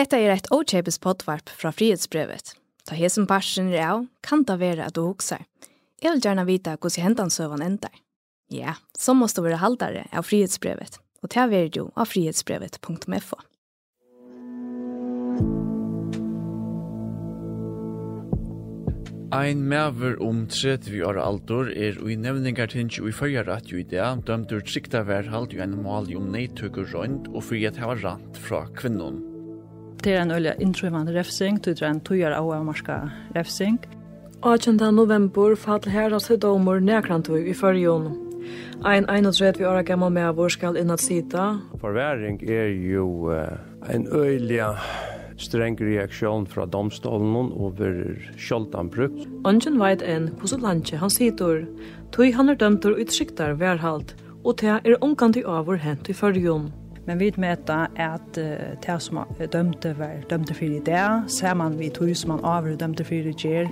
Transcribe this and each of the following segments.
Hetta er eit ochepes potvarp fra frihetsbrevet. Ta hesen parsen er av, kan ta vera at du huksar. Jeg vil gjerne vita hos hentan søvan endar. Ja, så måste du være haldare av frihetsbrevet, og ta vera jo av frihetsbrevet.fo. Ein mever om 30 år altor er ui nevningar tinsk ui i fyrir rett jo i det, dømdur trikta verhalt jo en mal om neitøkker røynd og fyrir at hava rant fra kvinnon. Det er en øyelig inntryvende refsing, det er en tøyere av å marska refsing. 18. november fall herras domor nærkrantøy i førjon. Ein 31 år gammal med skal innat sita. Forværing er jo en øyelig streng reaksjon fra domstolen over sjoldan brukt. Ongen veit en på landje han sitor, tøy han er dømtur utsiktar værhalt, og til er omkant i avur hent i førjon. Men vi vet at uh, det som dømte var dømte for i det, ser man vi tog som man avgjør dømte for i det,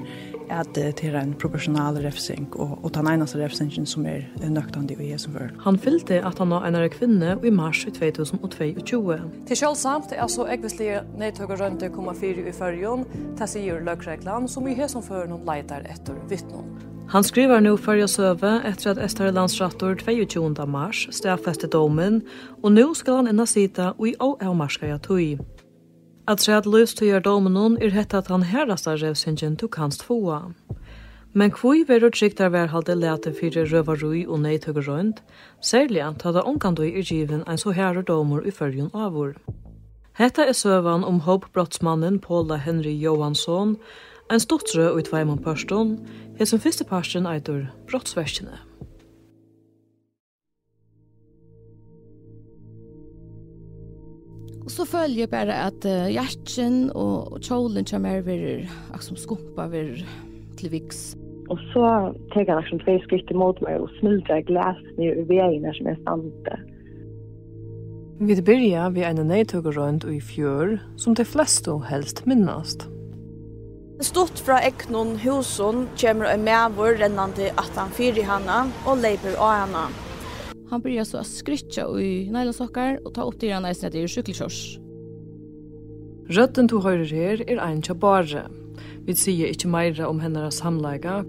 at det er en proporsjonal refsing, og, og den eneste refsingen som er nøktande i Jesu vør. Han fyllte at han var en av kvinne i mars 2022. Til selvsamt er så ekvislige nedtøkker rønte 0,4 i førjon, til sier løkreglan som i Jesu vør noen leitar etter vittnån. Han skriver nu för jag söve efter at Esther landsrattor 22 mars stäffäste domen og nu skal han enda sita og i av marska jag At Att at att löst gör domen hon er hett at han herrasta rövsingen tok hans tvoa. Men kvui verur trygtar verhalde lete fyrir røvarui og neitøkker rundt, særlig at da omkandoi i given ein så herre domer i fyrjun avur. Hetta er søvan om hoppbrottsmannen Paula Henry Johansson, En stotre og i tveimon pørstånd, er som første parsten eitur brottsverskene. Og så følger jeg bare at uh, hjertjen og, og kjolen kommer over, liksom skumpa over til viks. Og så tenker han liksom tre skritt imot meg og smuldrer glas ned i veien som er stande. Vi byrja vi en nøytøkkerønt i fjør, som de fleste helst minnast. Stort fra eknon huson kommer en medvår rennande at han fyrer henne og leiper av henne. Han börjar så att skrytja i nylonsockar och ta upp det henne i är till cykelkjörs. Rötten du høyrer her er ein tja bare. Vi sier ikkje meira om hennara samleika,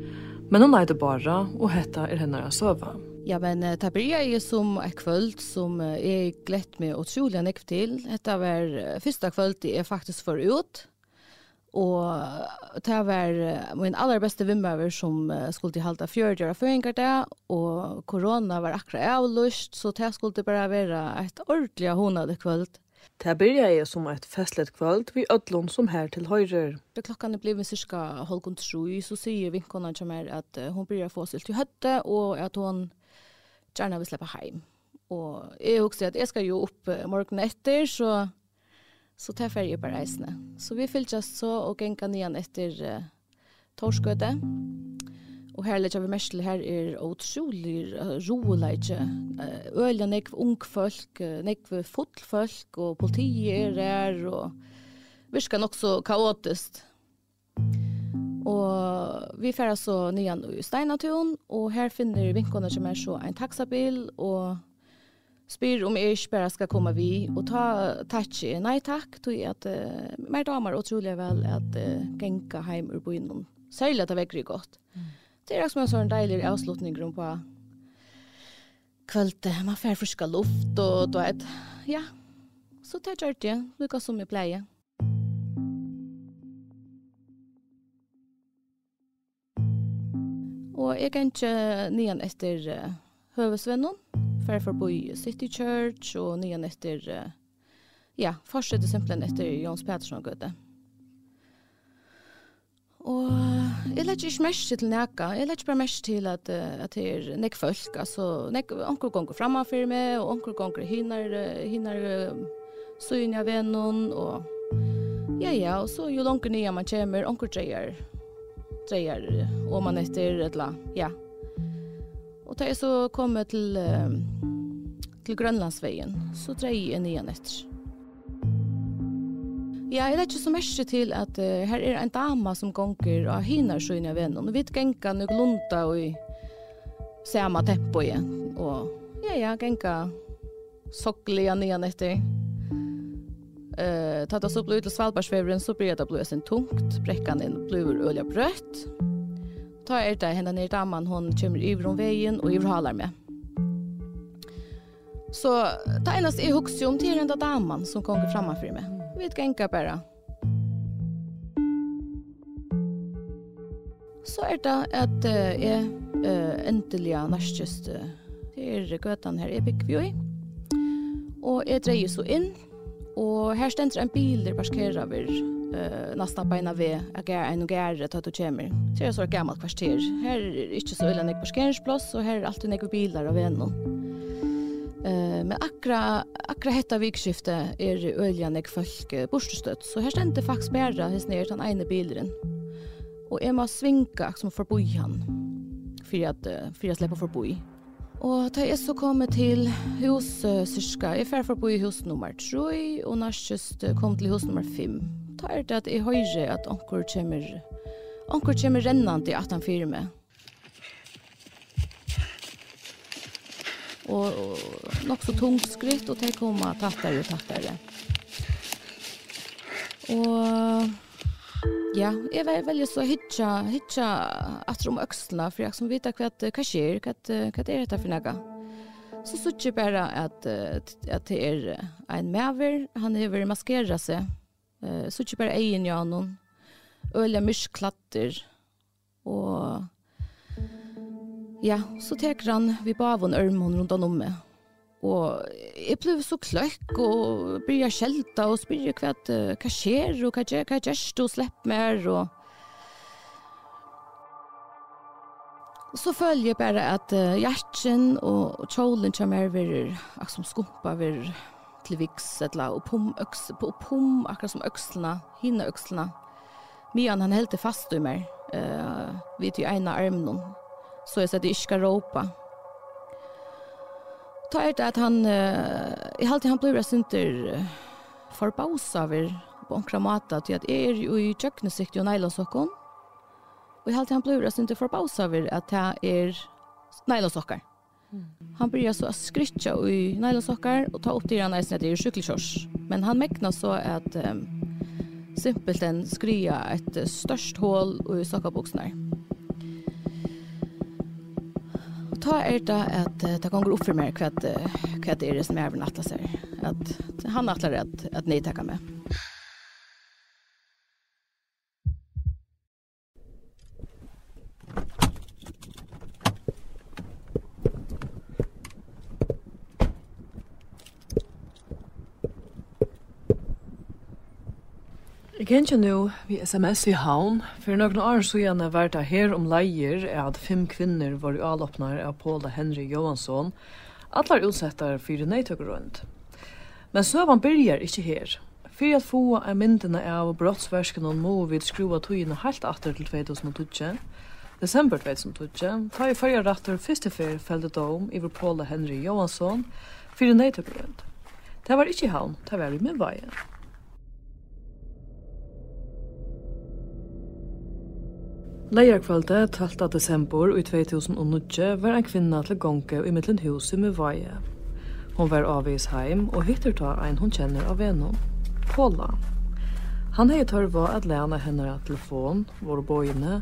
men hon leide bara, og hetta er hennara søva. Ja, men det blir jeg som er kvöld som jeg glätt meg utrolig nekv til. Hetta var første kvöld jeg faktisk får ut. Og det var min aller beste vimmaver som skulle til halte fjørdjøra føringer det, og korona var akkurat avlust, så det skulle bare være et ordentlig honade kvöld. Det byrja som et festlet kvöld vi ødlån som her til høyre. Da klokkan er blevet cirka halvgån tro, så sier vinkona til meg at hun blir få seg til høtte, og at hun gjerne vil slippe hjem. Og jeg husker at jeg skal jo opp morgenen etter, så Så tar färger på reisene. Så vi fylltjast så og genka nian etter uh, torskøte. Og her lekkja vi mest til her er utrolig uh, roleikje. Uh, Ølja nekv ungfolk, uh, nekv fotfolk og politier er og virka nok så kaotisk. Og vi færa så nian i Steinatun og her finner vinkene som er så en taxabil og spyr om jeg ikke bare skal komme vi og ta takk. Nei takk, tog jeg at uh, mer damer utrolig vel at uh, genka hjem ur byen. Særlig at det vekker godt. Mm. Det er også en sånn deilig avslutning rundt på kvöldet. Man får friska luft og du vet. Ja, så tar jeg det. Lykke som jeg pleier. Og jeg kan ikke nyan etter uh, høvesvennen fer förbi City Church och nyan efter ja, fortsätter simpelthen efter Jons Pettersson och Göte. Og jeg legger ikke mest til nækka, jeg legger bare mest til at, at det er nek folk, altså nek, onker gonger framme for meg, og onker gonger hinner, hinner søyn av vennen, og ja, ja, og så jo langer nye man kommer, onker dreier, dreier, og man etter, eller, ja. Og da jeg så kommer til, Uh, til Grønlandsveien, så dreier jeg nian etter. Ja, jeg vet ikke så mest til at uh, her er en dama som gonger av hinarsøyn av vennen, og vi genka nok lunta og i samme tempo igjen, og ja, ja, genka sokkelig nian etter. Uh, tatt oss opp ut til Svalbardsvevren, så blir det blod sin tungt, brekkan inn blod og brött. brøtt. Ta er det henne nere damen, hon kommer iver om veien og iverhaler med. Så det eneste jeg husker om til den damen som kom framför mig. Vi vet ikke bare. Så er det at uh, jeg uh, endelig er nærkest uh, til gøtan her jeg bygger vi i. Og jeg dreier så inn. Og her stender en bil der parkerer over uh, nesten beina ved at jeg er en og gære til at du kommer. Så er det så gammelt kvarter. Her er ikke så øyne parkeringsplass, og her er alltid noen biler av vennom. Eh, men akra akra hetta vikskifte er øljan ek folk borstestøtt. Så her stendte faktisk bæra his nær den ene bilen. Og jeg må svinka som forboi han. For at for at sleppa forboi. Og da jeg så kom til hus uh, cirka, jeg fer forboi hus nummer 3, og nærkjøst kom til hus nummer 5. Da er det at jeg høyre at onkur kommer, onkur kommer rennande i 18-4 med. og och nog så tungt skritt och det kommer tattere og tattere. Och ja, jag väl väljer så hitcha hitcha att om öxla för jag som vet att vad skjer, hva, vad er dette for för. Så så typ bare att att det er en maver, han behöver maskera sig. Eh så typ bare egen ja någon öliga myrsklatter och Ja, så teker han vi bare en ørmån rundt han omme. Og jeg ble så kløkk og begynte å skjelte og spørre hva, hva skjer og hva gjør, hva gjør du og slipper mer og... Og så føler jeg bare at uh, hjertjen og kjolen kommer over, akkurat som skumpa over til viks, eller og pum, øks, og pum akkurat som økslene, hinne økslene. Mian han heldte fast i meg, uh, vid til ene armen, så att det ikke skal råpe. Ta er det at han, i halte han blir resinter förbausa över på enkla mata till att er ju i köknesikt och nejlåsockon. Och i halte han blir resinter förbausa över att det är nejlåsockar. Han börjar så att skrytja i nejlåsockar och ta upp till han nästan att det är cykelkjörs. Men han mäknar så att um, simpelt en skrya ett störst hål i sockaboxnar. Mm Och Ta er det att det kan gå upp för mig kvart kvart är det som är nattla sig att han nattlar att att ni tackar med. kjenner nå vi sms i havn. For noen år så gjerne vært det her om leier er at fem kvinner var i avloppnar av Paula Henry Johansson, atlar utsettar fyrir neitøkker rundt. Men søvann byrjar ikke her. For at få er myndene av brottsversken og må vi skrua togene helt atter til 2012, desember 2012, ta i fyrir rattur fyrste fyr felde dom iver Paula Henry Johansson fyrir neitøkker rundt. Det var ikke i havn, det var i midvajen. Leierkvalde 12. desember i 2009 var en kvinna til gonge i mittlen huset med vaje. Hon var avvis heim og hittar ta ein hon kjenner av venom, Paula. Han hei tørva at læna henne telefon, vår bojene,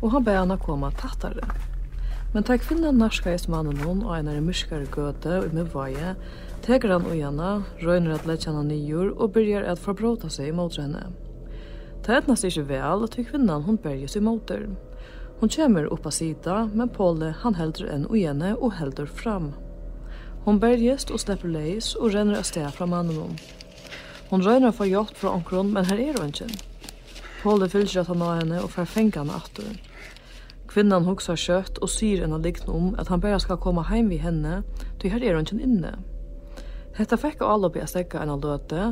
og han beina koma tattare. Men ta kvinna narskais mannen hon og einar myrskare gøte og med vaje, teker han og gjerne, røyner at letjana nyur og byrjar at forbråta seg mot henne. Det etnast ikke vel, at kvinnan hun berges i motor. Hun kommer opp av sida, men Påle han helder enn og gjerne og helder fram. Hon berges og slipper leis og renner av sted fra mannen Hon røyner for hjelp fra omkron, men her er hun ikke. Påle fylger at han av henne og får fengt henne atter. Kvinnan hugsar kjøtt og syr enn likten om at han bare skal komme heim vid henne, til her er hun ikke inne. Hetta fekk Alopi a stekka enn av løte,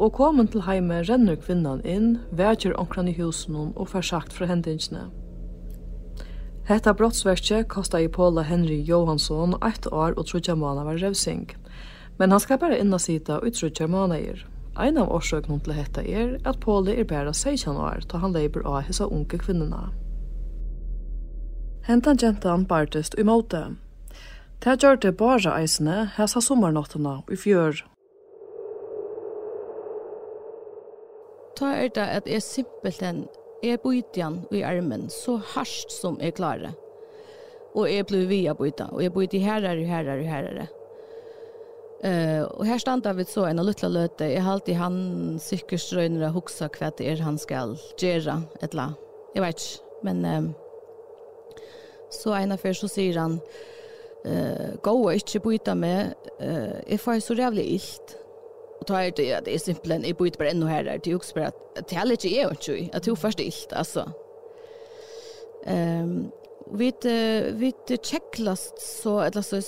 og komin til heime rennur kvinnan inn, vekjer onkran i husen og får sagt fra hendingsne. Hetta brottsverkje kosta i Paula Henry Johansson eitt år og trutja månad var revsing. Men han skal bare inna sita og trutja månader. Ein av årsøkene til hetta er at Paula er bæra 16 år da han leiber av hessa unge kvinnerne. Hentan gentan bartist i måte. Det gjør det bare eisene hessa sommernottene i fjør ta er det at jeg simpelthen er bøytjan i armen så harsht som jeg klarer. Og jeg blir via bøyta, og jeg bøyta herrer, herrer, herrer. Uh, og her standa vi så en av luttla løte, jeg halte han sikkert strøyner og hoksa hva det er han skal gjøre, et la. Jeg vet ikke, men um, så en av så sier han, uh, gå og ikke bøyta med, uh, jeg får så rævlig illt. Och er det det är simpelthen i bare enda her, här där jo også bare at det är jeg, är ju att hur först ilt alltså. Ehm vi vi checklast så eller så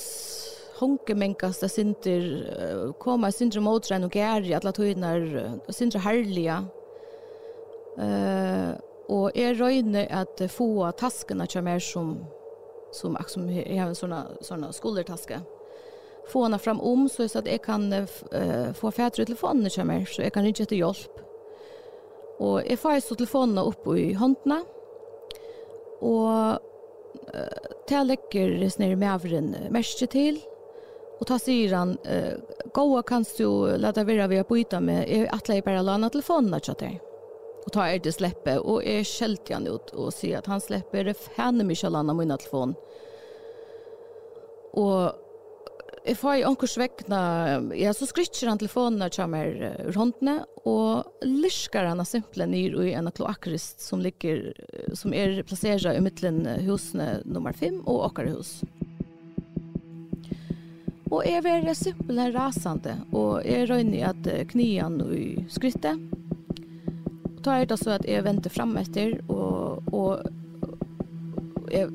honke menkas det sinter koma sinter motren och gärri alla tøynar sinter herliga. Eh och är röjne att få taskene till mer som som som jag har en såna såna skolortaska få henne fram om så att jag kan uh, få färdre telefonen till mig så jag kan ringa till hjälp. Och jag får så telefonen upp i handen och uh, jag lägger snir med avren märke till och ta sig han uh, gå kan du låta vara vi byta med jag attla i bara låna telefonen till dig. Och ta er det släppe och är skällt han ut och se att han släpper det fan mig själva min telefon. Och Jeg får i onkurs vekkene, ja, så skrytter han telefonen til meg rundt håndene, og lysker han simpelthen ned i en kloakrist som, ligger, som er plasseret i midtelen husene nummer 5 og åkere hus. Og jeg er simpelthen rasende, og jeg røyner at knien i skrittet, Og tar det så at jeg venter frem etter, og, og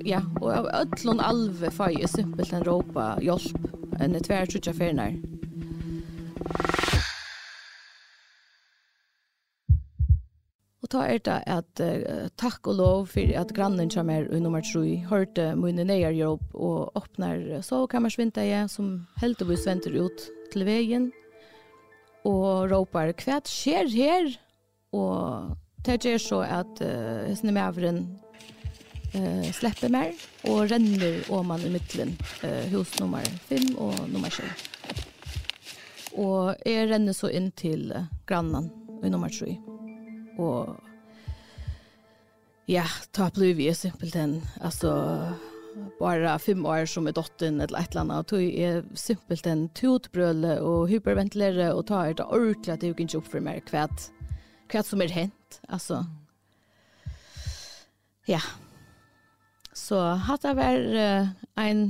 ja, og av ødlån alve får jeg simpelt en råpa hjelp enn tvær trutja fernar. Og ta er det at uh, takk og lov for at grannen som er i nummer 3 hørte mine nøyer jobb og åpner sovekammersvinteie som helt og venter ut til veien og råper hva skjer her? Og det gjør så at uh, snemmeveren eh, släpper mer och ränner om man i mitten eh, hus nummer 5 och nummer 7. Och är ränner så in till eh, grannen i nummer 3. Och ja, ta blev vi simpelt en alltså bara fem år som är dottern eller ett eller annat och är simpelt en tutbröle och hyperventilera och ta det ordentligt att det gick inte upp för mer kvätt kvätt som är hänt alltså ja Så hatt det var uh, en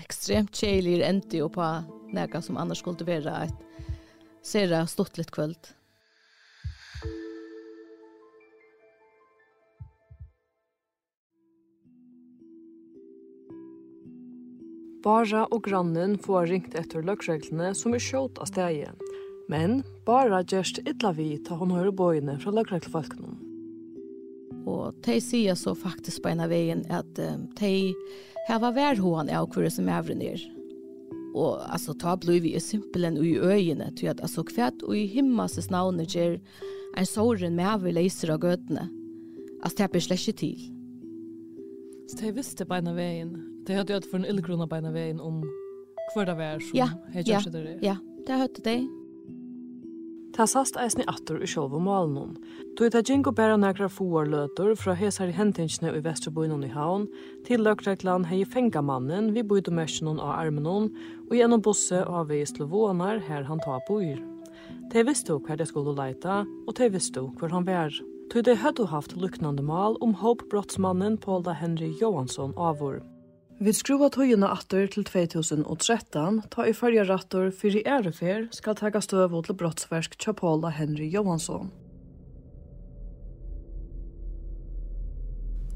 ekstremt kjeilig endte jo på noe som annars skulle være et sere stått litt kvöld. Bara og grannen får ringt etter løgreglene som er skjått av steget. Men Bara gjørst illa vi ta hon høyre bøyene fra løgreglfolkene. Og de sier så faktisk på en av veien at um, de har vært hånd av hver som ævren er. Og altså, ta blir vi simpelen i øyene, til at altså, kvært og i himmelses navnet gjør en såren med av leiser av gøtene. Altså, det blir slett ikke til. Så de visste på en av veien, de hadde jo hatt for en ildgrunn på en av veien om hver det var som ja, hei ja, det. Ja, det hørte de. Ja Ta sast eisni attur i sjálva malnum. Tui ta jingo bæra nekra fuar løtur fra hesar i hentingsne i Vesterboinon i Havn til løgreklan hei fenga mannen vi boidomersinon av armenon og gjennom busse av vei slovonar her han ta boir. Te visstu hver det skulle leita og te visstu hver han vær. Tui de høttu haft luknande mal om hopp brottsmannen Paula Henry Johansson avur. Vi skruva tøyina atter til 2013, ta i fyrja rattor fyrir ærefer skal taka støvu til brottsversk tja Henry Johansson.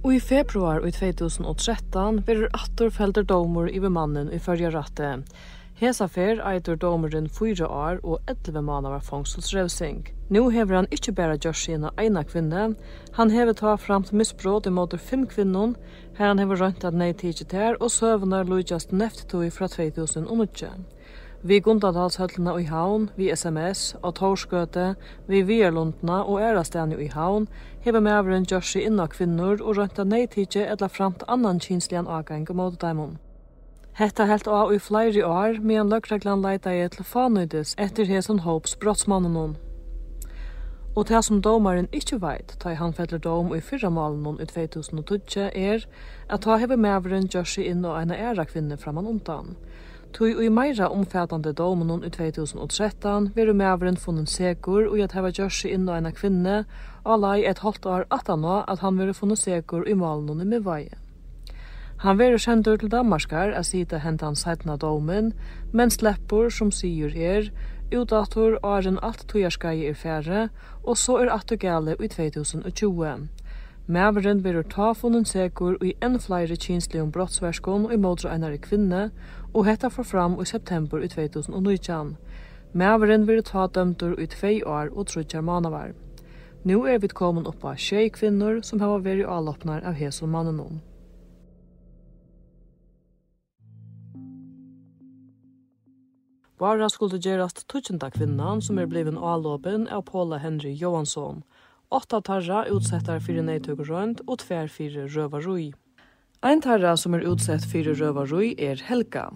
Og i februar i 2013 verður atter felder domur i mannen i fyrja ratte. Hesa fer eitur domeren 4 år og 11 månader fangselsrevsing. Nu hever han ikkje bara gjørs sina eina kvinne, han hever ta framt misbrot imot fem kvinnon, Her han hever rønt at nei tidsi tær og søvnar lujast neftetui fra 2008. Vi Gundadalshøllene i haun, vi SMS, og Torskøte, vi Vierlundna og Ærastene i haun, hever mævren gjørs i inna kvinnor og rønta nei tidsi etla framt annan kinslian agang mot daimon. Hetta helt av i flere år, men løkreglan leita i telefonøydes etter hesson Hopes brottsmannen Og det som domaren ikkje veit, ta i handfeller dom i fyrra malen i 2012, er at ta hever maveren gjør seg inn og eina æra kvinne framan undan. Tui i meira omfattande domen i 2013 veru maveren funnen segur og at hever gjør seg inn og eina kvinne, alai et halvt år at han at han veru funnen segur i malen i mivaie. Han veru kjendur til Danmarkar a sida hentan seitna domen, men sleppur som sigur her, útáttur en alt tøyarskai er færre, og så er attu gale i 2020. Mæveren vil ta funnen segur i enn flere kinsligum brottsverskon og i modra einari kvinne, og hetta for fram i september i 2019. Mæveren vil ta dømtur i tvei år og trutjar manavar. Nå er vi komin opp av tjei kvinner som hava i avloppnar av hesun mannenom. Bara skulle gerast tuttjenta kvinnan som er bliven avlåpen av Paula Henry Johansson. Åtta tarra utsettar fyrir neitøkurøynd og tver fyrir røvarui. Ein tarra som er utsett fyrir røvarui er Helga.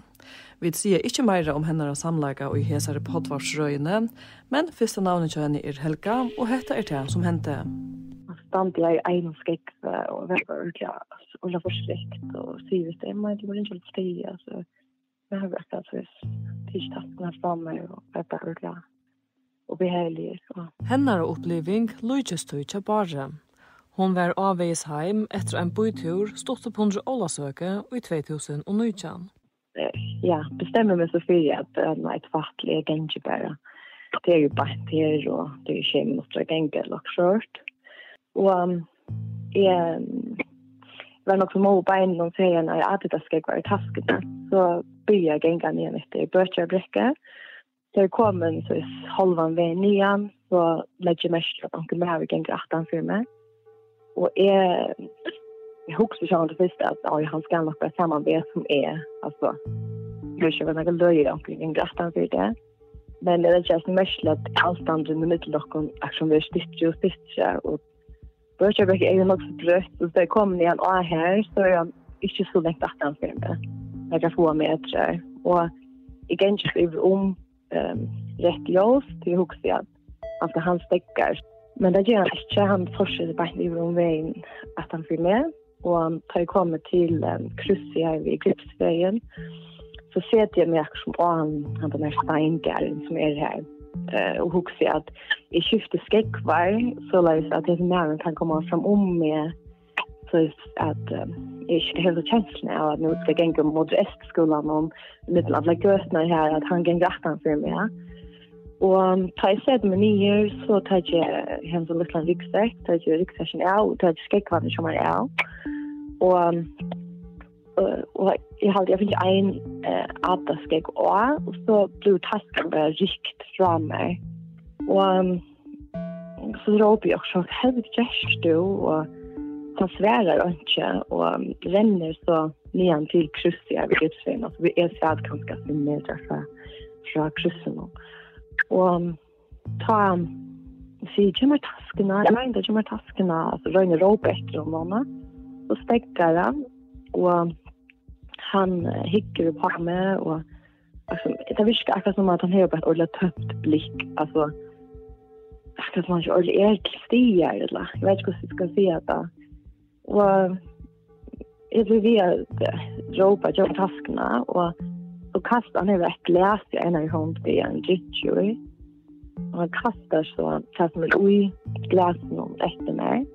Vi sier ikkje meira om hennar samlaga og i hesare potvarsrøyene, men fyrsta navnet kjønne er Helga, og hetta er det som hendte stand jeg i egen skekve og veldig ordentlig og la forsikt og sier vi det men det var ikke litt steg, altså vi har vært at vi tisdagarna framme och är bara glad og behärlig. Hennar uppleving lyckas du ikke bare. Hon var avveis heim etter en bytur stått opp hundre ålasøke i 2019. Ja, bestemmer meg så fyrir at det er et fattelig er gengi bare. Det er jo bare her, og det er jo kjem mot å gengje eller skjørt. Og um, jeg var nok som må bein noen serien, og jeg hadde det skal være i taskene. Så bya genga nian etter bøtja brekka. Så jeg kom en så halvan vei nian, så legger mest at anker med her genga atan for meg. Og jeg, jeg husker ikke det første at ja, han ska nog bara sammen med som är alltså. Det är ju hva jeg løyer anker genga atan for det. Men det är just mest att avstanden i middeldokken er som vi er styrt og styrt og Bøtja brekka er jo nok så brött. så det kom nian av här så er han ikke så lengt att han meg några få meter. Och igen skriver om um, rätt ljus till huxia. Alltså han stäcker. Men det gör han inte. Han fortsätter bara skriva om vägen att han följer med. Och han tar kommit till um, krysset här vid Gripsvägen. Så ser jag mig som att han, han den här steingärden som är här. Uh, och huxia att i skiftet skäckvar så lär jag att det är nära kan komma fram om med så att jag inte hela känslan av att nu ska jag gå mot Östskolan om mitt av Götna här att han gänger aftan för mig. Ja. Og ta i sted med nye så tar jeg hjem til Lutland Riksdag, tar jeg Riksdagen av, og tar jeg skrekkvannet som er av. Og, og jeg hadde, jeg finner en eh, adda skrekk av, og så ble tasken bare rykt fra meg. Og så råper jeg også, hva er det du? Og han svärar inte och renner så nian til krysset jag vid utsvägen. Alltså vi är så ganske sin meter fra, fra krysset nå. Og ta sig gömmer taskerna, jag menar taskene, altså røyne råpe etter om honom. Så stekker han og han hikker på meg, og altså, det virker akkurat som at han har et ordentlig tömt blikk, altså, akkurat som han ikke ordentlig er til stier, eller, jeg vet inte hur jag ska säga det. Og jeg tror vi har råpet jo taskene, og så kastet han over et glas i en av hånd til en drittjøy. Og han kastet så tatt med ui glasen om etter meg.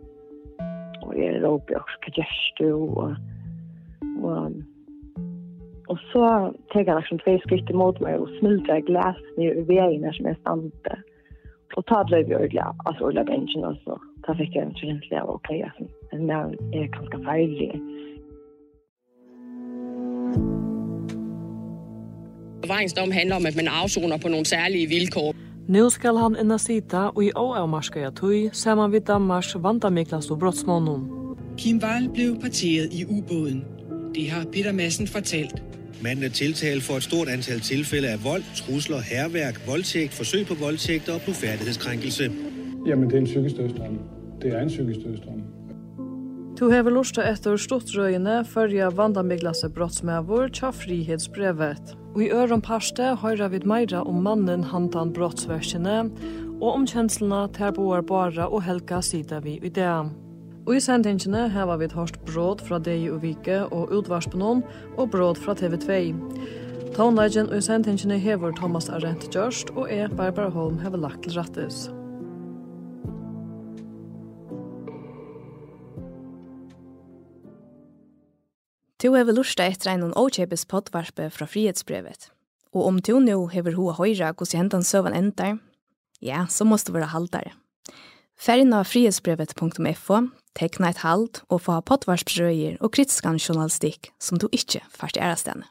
Og jeg råpet også hva gjørs du, og, og Og så tek han liksom tvei skritt imot meg og smulter glasen i veien som jeg stande. Mm Och ta blev jag ordla, alltså ordla bänken och så. Ta fick jag en känsla av okej, okay. Men jag är ganska färdig. Vejensdom handler om, at man afsoner på nogle særlige vilkår. Nu skal han inna sita og i åavmarska ja tui, saman vid Danmarks vandamiklas og brottsmånen. Kim Wall blev parteret i ubåden. Det har Peter Madsen fortalt. Manden er tiltalt for et stort antal tilfælde af vold, trusler, herværk, voldtægt, forsøg på voldtægt og blufærdighedskrænkelse. Jamen, det er en psykisk dødstrøm. Det er en psykisk dødstrøm. Du hever lusta etter stortrøyene førja Vanda Miglase brottsmævor tja frihetsbrevet. Og i øron parste høyra vid meira om mannen handan brottsversjene, og om kjenslene til boer bara og helga sida vi i det. Og i sendingene heva vi hørt bråd fra deg og vike og utvarspenon og bråd fra TV2. Tånleggen og i sendingene hever Thomas Arendt Gjørst og jeg, Barbara Holm, hever lagt til rattes. Tu hever lusta etter en åkjepes poddvarpe fra frihetsbrevet. Og om tu nu hever hoa høyra hos hentan søvan endar, ja, så måste være haldare. Färgen av frihetsbrevet.fo tekna et halt og få potvarsprøyer og kritiskan journalistikk som du ikke fart i ærestene.